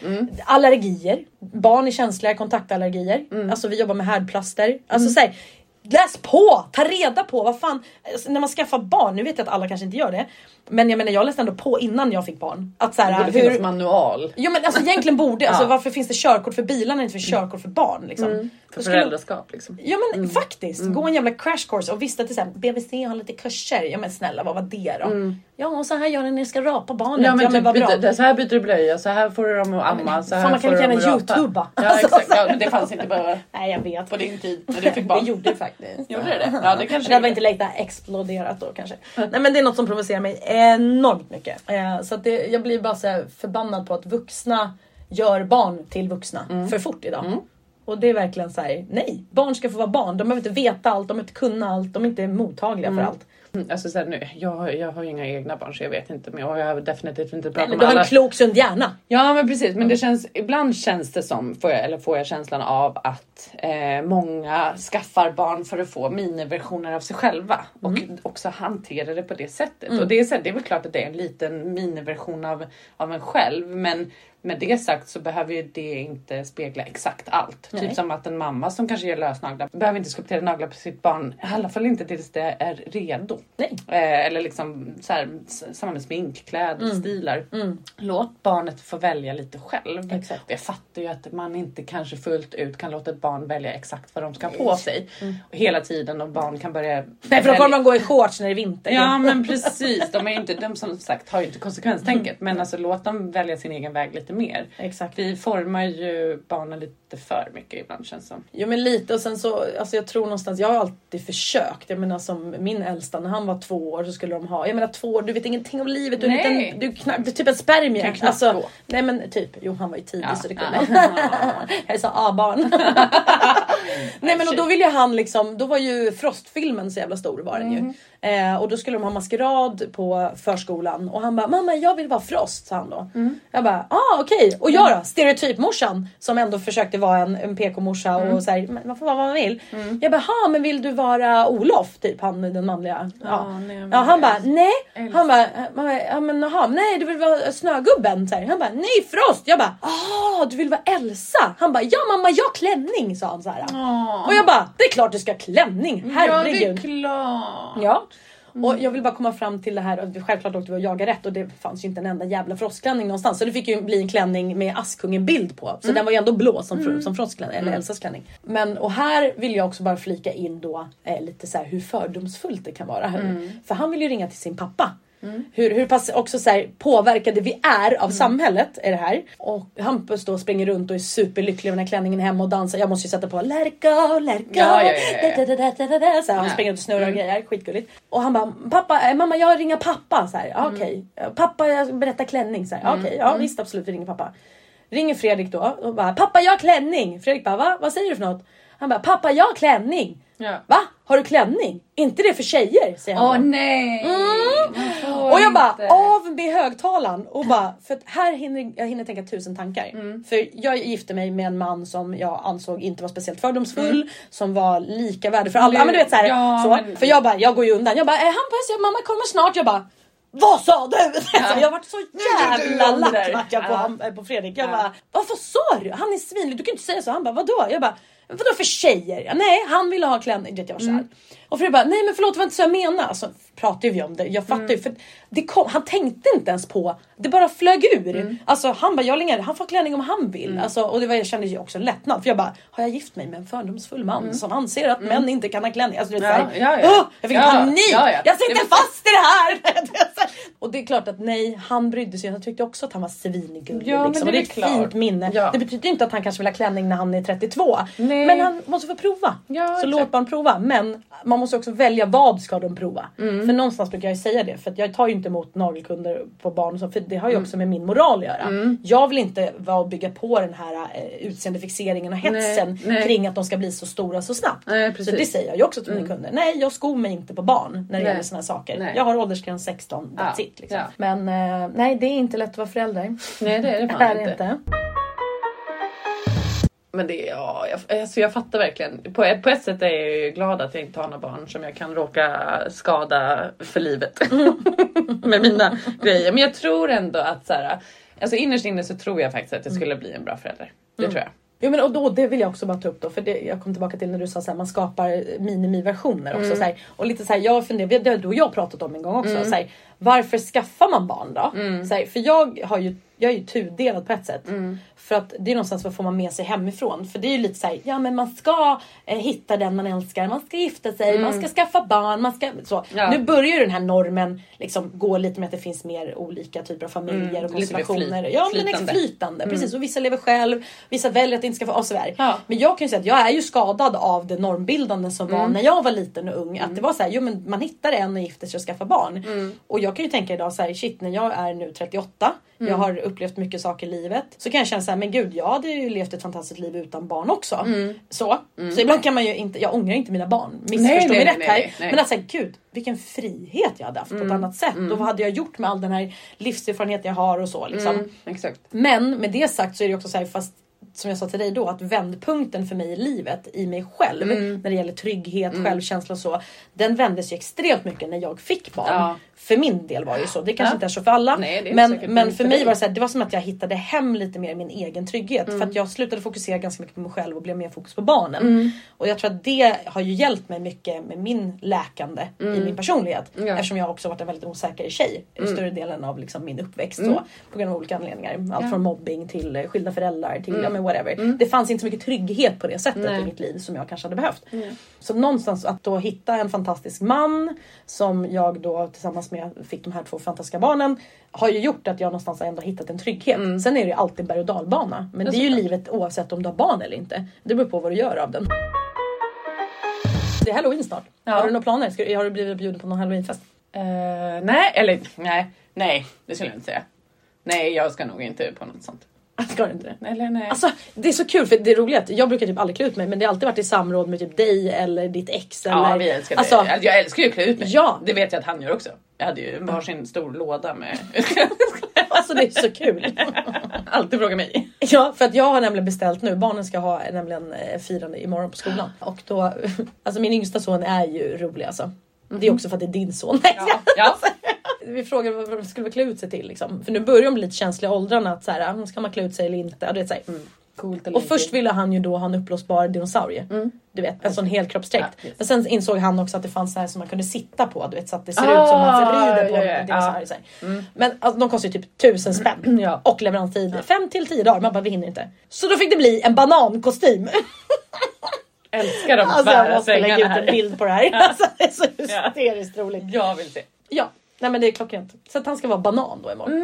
allergier. Barn är känsliga kontaktallergier. Alltså vi jobbar med härdplaster. Alltså så här, Läs på! Ta reda på vad fan. Alltså, när man skaffar barn, nu vet jag att alla kanske inte gör det. Men jag menar jag läste ändå på innan jag fick barn. Att så Det här, borde finnas manual. Jo men alltså egentligen borde, alltså, Ja. varför finns det körkort för bilarna och inte för körkort för barn? Liksom? För Då skulle- föräldraskap liksom. Ja men faktiskt, gå en jävla crash course och visste till exempel BVC har lite kurser. Ja men snälla vad var det då? Ja och så här gör ni när ni ska rapa barnet. Ja men typ vad bra. byter, det- så här byter du blöja, så här får du dem att amma, så här fan, man kan får dem gärna youtuba. Ja Alltså, exakt, ja, men det fanns inte bara Nej jag vet. på din tid när du fick barn. Det gjorde det faktiskt. Gjorde det det? Ja det kanske Det hade inte läkt exploderat då kanske. Nej men det är något som provocerar mig enormt mycket. Eh, så att det, jag blir bara så här förbannad på att vuxna gör barn till vuxna Mm. för fort idag. Och det är verkligen så här: nej. Barn ska få vara barn. De behöver inte veta allt, de behöver inte kunna allt, de är inte mottagliga för allt. Mm, Alltså så här, nu, jag, jag har ju inga egna barn så jag vet inte men jag har definitivt inte pratat med du har alla. en klok sund hjärna. Ja men precis men det känns ibland känns det som får jag, eller får jag känslan av att eh, många skaffar barn för att få miniversioner av sig själva och också hanterar det på det sättet. Och det är, så, det är väl klart att det är en liten miniversion av, av en själv men med det sagt så behöver ju det inte spegla exakt allt. Nej. Typ som att en mamma som kanske gör lösnaglar behöver inte skulptera naglar på sitt barn. I alla fall inte tills det är redo. Nej. Eh, eller liksom så här, samma med smink, kläder, stilar. Låt barnet få välja lite själv. Exakt. Jag fattar ju att man inte kanske fullt ut kan låta ett barn välja exakt vad de ska ha på sig. Och hela tiden och barn kan börja... Nej för då kommer de gå i shorts när det är vinter. Ja men precis, de, är inte, de som sagt har ju inte konsekvenstänket men alltså låt dem välja sin egen väg lite mer. Exakt. Vi formar ju barnen lite för mycket ibland känns som. Jo men lite och sen så, alltså jag tror någonstans, jag har alltid försökt. Jag menar som min äldsta när han var två år så skulle de ha, jag menar två år, du vet ingenting om livet. Du Nej. liten, du knappt, du är typ en spermie. Alltså, nej men typ, jo han var ju tidig Ja. så det kunde. Ja. jag är så A-barn. nej men och då ville han liksom, då var ju Frostfilmen så jävla stor var den ju. Mm. Eh, och då skulle de ha maskerad på förskolan och han bara mamma jag vill vara Frost sa han då. Mm. Jag bara ah okej och jag då? Stereotypmorsan som ändå försökte vara en, en PK-morsa och såhär, men man får vara vad man vill. Jag bara ha men vill du vara Olof? Typ han den manliga. Ja, Ja, nej, ja han bara nej. Han bara, ja, men jaha, nej du vill vara Snögubben. Så här. Han bara nej Frost. Jag bara ah du vill vara Elsa. Han bara ja mamma jag har klänning sa han så här. Åh. Och jag bara det är klart du ska ha klänning. Ja det är Herregud. klart. Ja. Och jag vill bara komma fram till det här, självklart åkte vi och jagade rätt och det fanns ju inte en enda jävla frostklänning någonstans. Så det fick ju bli en klänning med Askungen bild på. Så den var ju ändå blå som, mm. som frostklänning, eller Elsas klänning. Men och här vill jag också bara flika in då eh, lite så här hur fördomsfullt det kan vara. Här. För han vill ju ringa till sin pappa. Hur, hur pass också så här påverkade vi är av samhället är det här. Och Hampus då springer runt och är superlycklig med den här klänningen hemma och dansar. Jag måste ju sätta på let it go, let it go. Ja, ja, ja. Da, da, da. Så här, han springer runt och snurrar och grejer, skitgulligt. Och han bara, pappa, eh, mamma jag ringer pappa. Så här, ja, okej. Pappa jag berättar klänning. Så här, ja, okej, ja visst absolut vi ringer pappa. Ringer Fredrik då och bara, pappa jag har klänning. Fredrik bara, va? Vad säger du för något? Han bara, pappa jag har klänning. Ja. Va? Har du klänning? inte det för tjejer? Säger han Åh då. nej! Får Och jag bara inte. av med högtalaren och bara för att här hinner jag hinner tänka tusen tankar. Mm. För jag gifte mig med en man som jag ansåg inte var speciellt fördomsfull, som var lika värde för alla. Mm. Ja, men du vet så här, Ja, så. men- För jag bara, jag går ju undan. Jag bara, eh, Hampus, jag, mamma kommer snart. Jag bara vad sa du? Alltså, jag varit så jävla lack vart på, Ja. på Fredrik. Jag Ja. bara, vad vad sa du? Han är svinlig, du kan inte säga så. Han bara, vadå? Jag bara, vadå för tjejer? Ja, nej, han ville ha klänning. Jag var såhär. Mm. Och Fredrik bara, nej men förlåt det var inte så jag menade. Alltså pratade vi om det. Jag fattar Mm. ju. För det kom, han tänkte inte ens på, det bara flög ur. Mm. Alltså han bara, jag längre, han får klänning om han vill. Alltså, och det var, jag kände ju också lättnad. För jag bara, har jag gift mig med en fördomsfull man som anser att män inte kan ha klänning? Alltså, Mm. Ja, här, ja, ja. "Åh, jag fick Ja, panik! ja, ja. Jag sitter Det var- fast i det här! Det och det är klart att nej, han brydde sig. Jag tyckte också att han var svinigullig. Ja, liksom. det det är ett klart. fint minne. Det betyder inte att han kanske vill ha klänning när han är 32. Nej. Men han måste få prova. Så exakt. låt barn prova. Men man måste också välja vad ska de prova. Mm. För någonstans brukar jag säga det. För att jag tar ju inte emot nagelkunder på barn och så. För det har ju Mm. också med min moral att göra. Jag vill inte vara och bygga på den här eh, utseendefixeringen och hetsen Nej, nej. kring att de ska bli så stora så snabbt. Nej, Så det säger jag ju också till mina kunder. Nej jag skor mig inte på barn när det gäller här saker. Jag har åldersgräns 16, that's Ja, it. Liksom. ja. Men eh, nej det är inte lätt att vara förälder. Nej det är det fan inte. inte. Men det, ja, jag, alltså jag fattar verkligen. På, på ett sätt är jag ju glad att jag inte har några barn som jag kan råka skada för livet. med mina grejer. Men jag tror ändå att så här, alltså innerst inne så tror jag faktiskt att jag skulle bli en bra förälder. Det tror jag. Jo men och då, det vill jag också bara ta upp då för det, jag kom tillbaka till när du sa att man skapar minimiversioner också. Så här, och lite så här, jag funderar, det har du och jag pratat om en gång också. Så här, varför skaffar man barn då? Så här, för jag har ju jag är ju tudelad på ett sätt. För att det är någonstans vad får man med sig hemifrån. För det är ju lite såhär, ja men man ska eh, hitta den man älskar, man ska gifta sig, man ska skaffa barn, man ska så. Ja. Nu börjar ju den här normen liksom gå lite med att det finns mer olika typer av familjer och Mm, mer konstellationer. ja men flytande. flytande. Precis och vissa lever själv, vissa väljer att inte skaffa och sådär. Ja. Men jag kan ju säga att jag är ju skadad av det normbildande som Mm. var när jag var liten och ung. Att det var så här, jo men man hittar en och gifter sig och skaffar barn. Mm. Och jag kan ju tänka idag så här, shit när jag är nu 38, Mm. jag har upplevt mycket saker i livet. Så kan jag känna så här, men gud jag hade ju levt ett fantastiskt liv utan barn också. Mm. Så. så ibland kan man ju inte, jag ångrar inte mina barn. Nej, Missförstå nej, mig nej, rätt här. nej, nej. Men alltså gud vilken frihet jag hade haft på ett Mm. annat sätt. Och vad hade jag gjort med all den här livserfarenheten jag har och så liksom. Mm, exakt. Men med det sagt så är det också så här, fast som jag sa till dig då, att vändpunkten för mig i livet, i mig själv, Mm. när det gäller trygghet, självkänsla och så, den vändes ju extremt mycket när jag fick barn. Ja. För min del var det ju så, det kanske Ja. inte är så för alla. Nej, men men för mig var det så här, det var som att jag hittade hem lite mer min egen trygghet. Mm. För att jag slutade fokusera ganska mycket på mig själv och blev mer fokus på barnen. Mm. Och jag tror att det har ju hjälpt mig mycket med min läkande i min personlighet. Mm. Ja. Eftersom jag också varit en väldigt osäker tjej i större delen av liksom min uppväxt. Så, på grund av olika anledningar. Allt Mm. Ja. Mm. från mobbing till eh, skilda föräldrar till ja, men whatever. Det fanns inte så mycket trygghet på det sättet Nej. i mitt liv som jag kanske hade behövt. Så någonstans att då hitta en fantastisk man som jag då tillsammans med fick de här två fantastiska barnen har ju gjort att jag någonstans ändå hittat en trygghet. Sen är det ju alltid berg och dalbana. Men det är ju livet oavsett om du har barn eller inte. Det beror på vad du gör av den. Det är halloween snart. Ja. Har du några planer? Ska, har du blivit bjuden på någon halloweenfest? Eh, nej, eller nej, nej, det skulle jag inte säga. Nej, jag ska nog inte på något sånt. Ska du inte det? Eller nej. Alltså det är så kul för det är roligt. Jag brukar typ aldrig klä ut mig men det har alltid varit i samråd med typ dig eller ditt ex. ja, eller, vi älskar alltså, det. Jag älskar ju att klä ut mig. Ja. Det vet jag att han gör också. Jag hade ju varsin stor låda med... alltså det är så kul. Alltid fråga mig. Ja, för att jag har nämligen beställt nu. Barnen ska ha nämligen eh, firande imorgon på skolan. Och då, alltså min yngsta son är ju rolig alltså. Det är också för att det är din son. Ja, ja. Vi frågade vad de skulle klä ut sig till liksom. För nu börjar de bli lite känsliga i åldrarna att så här, "Ah, ska man klä ut sig eller inte? Och, du vet, så här. Coolt och först ville han ju då ha en uppblåsbar dinosaurie. Du vet en sån helkroppsdräkt. Ja. Men sen insåg han också att det fanns så här som man kunde sitta på. Du vet så att det ser ut som att man rider på Ah, ja, ja, en dinosaurie. ja. här. Men alltså, de kostar ju typ tusen spänn. Ja. Och leveranstid 5 till 10 dagar. Man bara vi hinner inte. Så då fick det bli en banankostym. Älskar de Alltså jag tvära måste lägga svängarna ut en här. bild på det här. Alltså, det är så hysteriskt roligt. Jag vill se. Ja, nej men det är klockrent. Så att han ska vara banan då imorgon.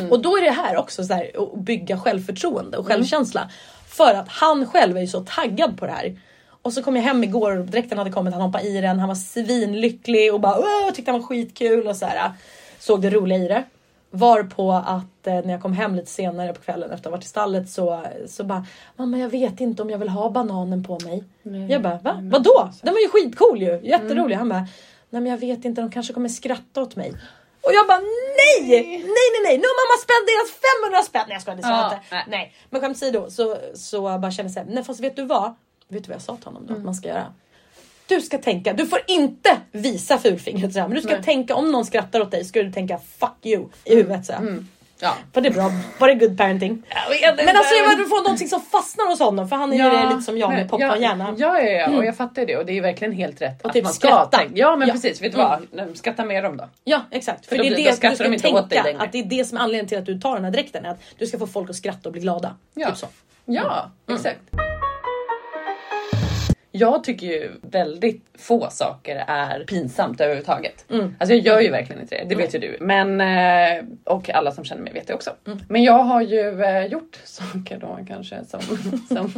Mhm. Och då är det här också så här, att bygga självförtroende Mm. och självkänsla. För att han själv är ju så taggad på det här. Och så kom jag hem igår och dräkten hade kommit, han hoppade i den, han var svinlycklig och bara Åh, tyckte han var skitkul och så här. Såg det roliga i det. Var på att eh, när jag kom hem lite senare på kvällen efter att ha varit i stallet så, så bara Mamma jag vet inte om jag vill ha bananen på mig. Nej. Jag bara va? Vadå? Den var ju skitcool ju, jätterolig. Mm. Han bara Nej men jag vet inte, de kanske kommer skratta åt mig. Och jag bara nej! Nej nej nej! Nu har mamma spenderat 500 spänn! Nej jag skojar, det sa jag Ja, inte. nej. Nej. Men skämt åsido så, så jag bara känner såhär, nej fast vet du vad? Vet du vad jag sa till honom då Mm. att man ska göra? Du ska tänka, du får inte visa fulfingret sådär, men du ska Nej. tänka om någon skrattar åt dig ska du tänka fuck you i huvudet såhär. Mm. Ja. För det är bra, var det good parenting? Men alltså jag vill få någonting som fastnar hos honom för han är ju lite som jag med popcornhjärna. Ja, ja, ja, och jag fattar det och det är verkligen helt rätt. Och att typ man ska skratta. tänka- Ja men Ja. precis, vet du vad? Skratta mer om då. Ja exakt. För, För det är det du de ska inte åt dig tänka längre. att det är det som är anledningen till att du tar den här dräkten. Att du ska få folk att skratta och bli glada. Ja. Typ så. Ja, exakt. Jag tycker ju väldigt få saker är pinsamt överhuvudtaget. Alltså jag gör ju verkligen inte det, det vet ju du. Men, eh, och alla som känner mig vet det också. Men jag har ju eh, gjort saker då kanske som, som,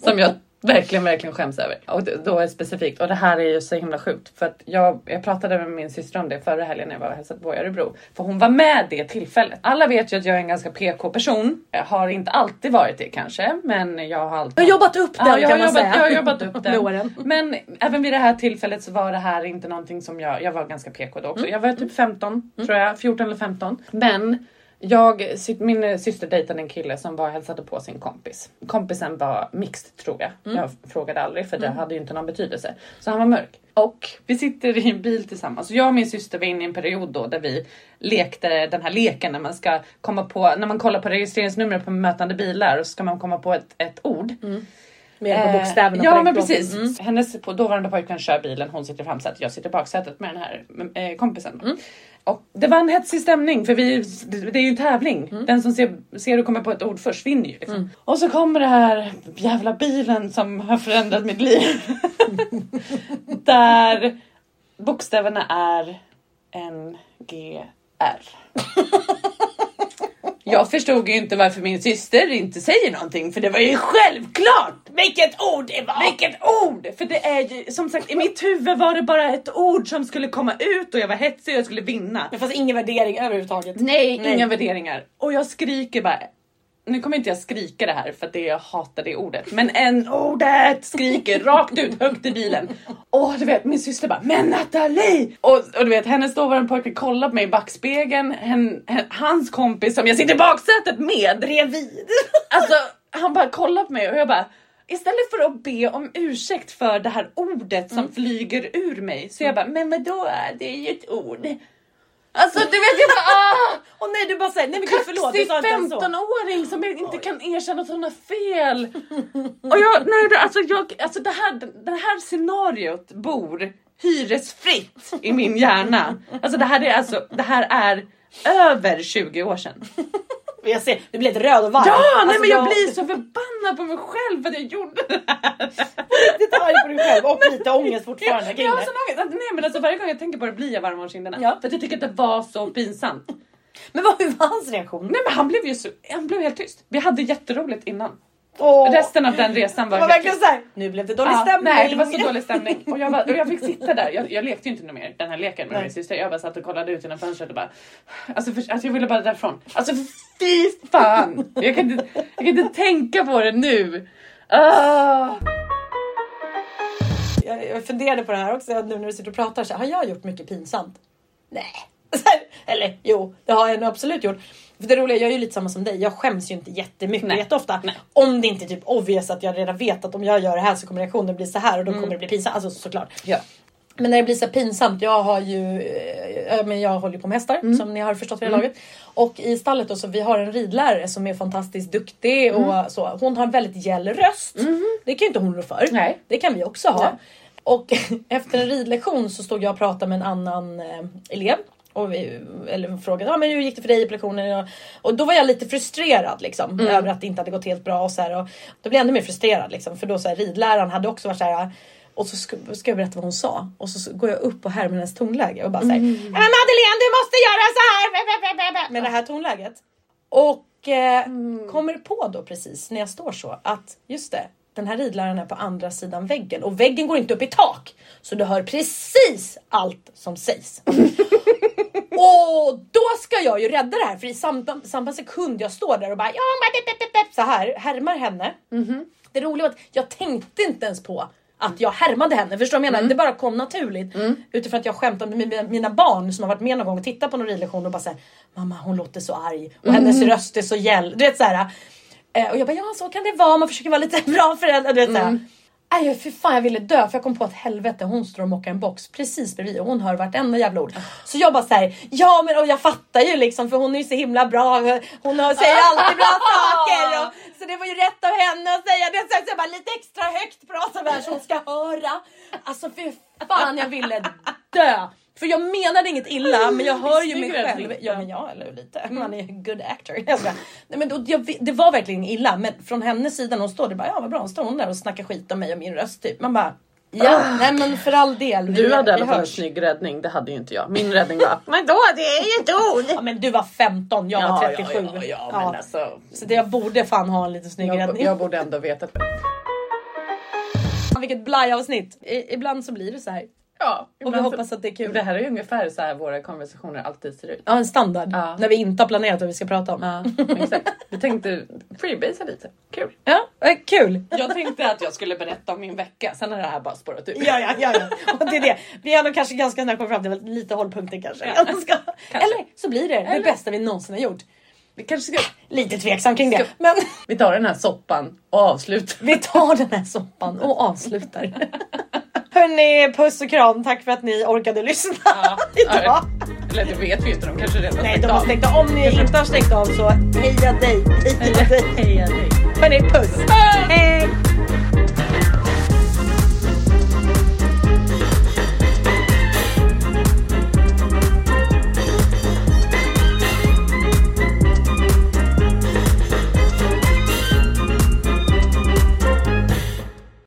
som jag verkligen, verkligen skäms över. Och då är specifikt, och det här är ju så himla sjukt. För att jag, jag pratade med min syster om det förra helgen när jag var och hälsade på i Örebro. För hon var med det tillfället. Alla vet ju att jag är en ganska PK-person. Jag har inte alltid varit det kanske, men jag har alltid... Du har jobbat upp den Ja, jag, kan man jobbat, säga. jag har jobbat upp den. Men även vid det här tillfället så var det här inte någonting som jag, jag var ganska PK då också. Mm. Jag var typ 15 tror jag, 14 eller 15. Men Jag, min syster dejtade en kille som var och hälsade på sin kompis. Kompisen var mixed tror jag. Mm. Jag frågade aldrig för det hade ju inte någon betydelse. Så han var mörk. Och vi sitter i en bil tillsammans. Jag och min syster var inne i en period då där vi lekte den här leken när man ska komma på, när man kollar på registreringsnummer på mötande bilar och så ska man komma på ett, ett ord. Med hjälp av Eh, bokstäverna Ja men precis. Mm. Hennes på, dåvarande pojkvän kör bilen, hon sitter i framsätet, jag sitter i baksätet med den här eh, kompisen. Mm. Och det var en hetsig stämning för vi, det, det är ju en tävling. Mm. Den som ser, ser och kommer på ett ord först vinner ju. Liksom. Och så kommer det här jävla bilen som har förändrat mitt liv. Där bokstäverna är N, G, R. Jag förstod ju inte varför min syster inte säger någonting för det var ju självklart vilket ord det var! Vilket ord! För det är ju som sagt i mitt huvud var det bara ett ord som skulle komma ut och jag var hetsig och jag skulle vinna. Det fanns ingen värdering överhuvudtaget. Nej, Nej. inga värderingar. Och jag skriker bara. Nu kommer inte jag skrika det här för att det, jag hatar det ordet. Men en ordet skriker rakt ut högt i bilen. Och du vet min syster bara men Nathalie! Och, och du vet hennes dåvarande pojke kollar på mig i backspegeln. Hen, hen, hans kompis som jag sitter i baksätet med. Bredvid. Alltså han bara kollar på mig och jag bara Istället för att be om ursäkt för det här ordet som flyger ur mig så jag bara men vadå det är ju ett ord. Alltså du vet jag bara ah! Och nej du bara säger nej men gud förlåt. Kaxig sa inte ens så. 15-åring som inte kan erkänna att hon har fel. Och jag, nej, alltså, jag, alltså det, här, det här scenariot bor hyresfritt i min hjärna. Alltså det här är, alltså, det här är över 20 år sedan. Jag ser, du blir lite röd och varm. Ja, nej Alltså, men jag blir så förbannad på mig själv för att jag gjorde det här. lite arg på dig själv och lite ångest fortfarande kring Jag har sån ångest. Alltså, Nej men alltså varje gång jag tänker på det blir jag varm om kinderna. Ja. För att jag tycker att det var så pinsamt. Men vad hur var hans reaktion? Nej men han blev ju så, han blev helt tyst. Vi hade jätteroligt innan. Åh, Resten av den resan det var, var helt verkligen såhär, nu blev det dålig Ja, stämning. nej det var så dålig stämning. Och jag, bara, och jag fick sitta där, jag, jag lekte ju inte mer den här leken med Nej. min syster. Jag bara satt och kollade ut genom fönstret och bara... Alltså, för, alltså jag ville bara därifrån. Alltså fy fan! Jag kan inte, jag kan inte tänka på det nu. Ah. Jag, jag funderade på det här också nu när du sitter och pratar. Så har jag gjort mycket pinsamt? Nej. Eller jo, det har jag nog absolut gjort. För det roliga, jag är ju lite samma som dig. Jag skäms ju inte jättemycket Nej. jätteofta. Nej. Om det inte är typ obvious att jag redan vet att om jag gör det här så kommer reaktionen bli så här och då kommer det bli pinsamt. Alltså såklart. Ja. Men när det blir så pinsamt, jag har ju, eh, men jag håller ju på med hästar som ni har förstått vid det laget. Och i stallet då, så vi har en ridlärare som är fantastiskt duktig och så. Hon har en väldigt gäll röst. Det kan ju inte hon rå för. Nej. Det kan vi också ha. Nej. Och efter en ridlektion så stod jag och pratade med en annan eh, elev. Och vi, eller frågade ah, men hur gick det för dig på lektionen? Och, och då var jag lite frustrerad liksom, över att det inte hade gått helt bra. Och så här, och då blev jag ännu mer frustrerad. Liksom, för då så här, ridläraren hade också varit så här. Och så ska, ska jag berätta vad hon sa. Och så, går jag upp och härmar hennes tonläge och bara säger Men Madeleine du måste göra så här! Med det här tonläget. Och eh, kommer på då precis när jag står så att just det, den här ridläraren är på andra sidan väggen och väggen går inte upp i tak. Så du hör precis allt som sägs. och då ska jag ju rädda det här för i samma, samma sekund jag står där och bara så här härmar henne. Det roliga var att jag tänkte inte ens på att jag härmade henne. Förstår du vad jag menar? Det bara kom naturligt. Utifrån att jag skämtade med mina- barn som har varit med någon gång och tittat på någon ridlektion och bara säger Mamma hon låter så arg och hennes röst är så gäll. Du vet så här. Eh, och jag bara ja så kan det vara, man försöker vara lite bra förälder. Du vet, så här. Nej fy fan jag ville dö för jag kom på att helvete hon står och mockar en box precis bredvid och hon hör vartenda jävla ord. Så jag bara såhär, ja men och jag fattar ju liksom för hon är ju så himla bra. Hon har- säger alltid bra saker. Och, så det var ju rätt av henne att säga det. Så jag bara lite extra högt pratar vi här så hon ska höra. Alltså fy fan jag ville dö. För jag menade inget illa men jag hör ju mig själv. Ja men ja eller lite. Man är en good actor. Jag ska. Nej, men då, jag, det var verkligen illa men från hennes sida när hon står det bara ja vad bra hon står hon där och snackar skit om mig och min röst typ. Man bara ja nej men för all del. vi- Du hade i vi alla fall en snygg räddning, det hade ju inte jag. Min räddning var men då det är ju ett ord. Ja men du var 15, jag var 37. Ja, ja, ja, men alltså. Så det, jag borde fan ha en lite snygg Jag, räddning. jag borde ändå veta. Vilket blajavsnitt. I, ibland så blir det så här. Ja, Och vi hoppas att det är kul. Det här är ju ungefär så här våra konversationer alltid ser ut. Ja en standard. Ja. När vi inte har planerat vad vi ska prata om. Ja, exakt. Vi tänkte freebasea lite. Kul. Ja, eh, kul. Jag tänkte att jag skulle berätta om min vecka, sen har det här bara spårat ut. Ja, ja, ja, ja. Och det är det. Vi har nog kanske ganska snart kommit fram till lite hållpunkter kanske. Jag ska. Eller så blir det det Eller- bästa vi någonsin har gjort. Vi kanske ska... Lite tveksam kring det. Ska- Men Vi tar den här soppan och avslutar. vi tar den här soppan och avslutar. Hörni, puss och kram. Tack för att ni orkade lyssna Ja, idag. Eller det vet vi inte, de kanske redan Nej, de har stängt av. Om ni inte har stängt av så heja dig. Heja dig. Heja dig. Hörni, puss. Hej!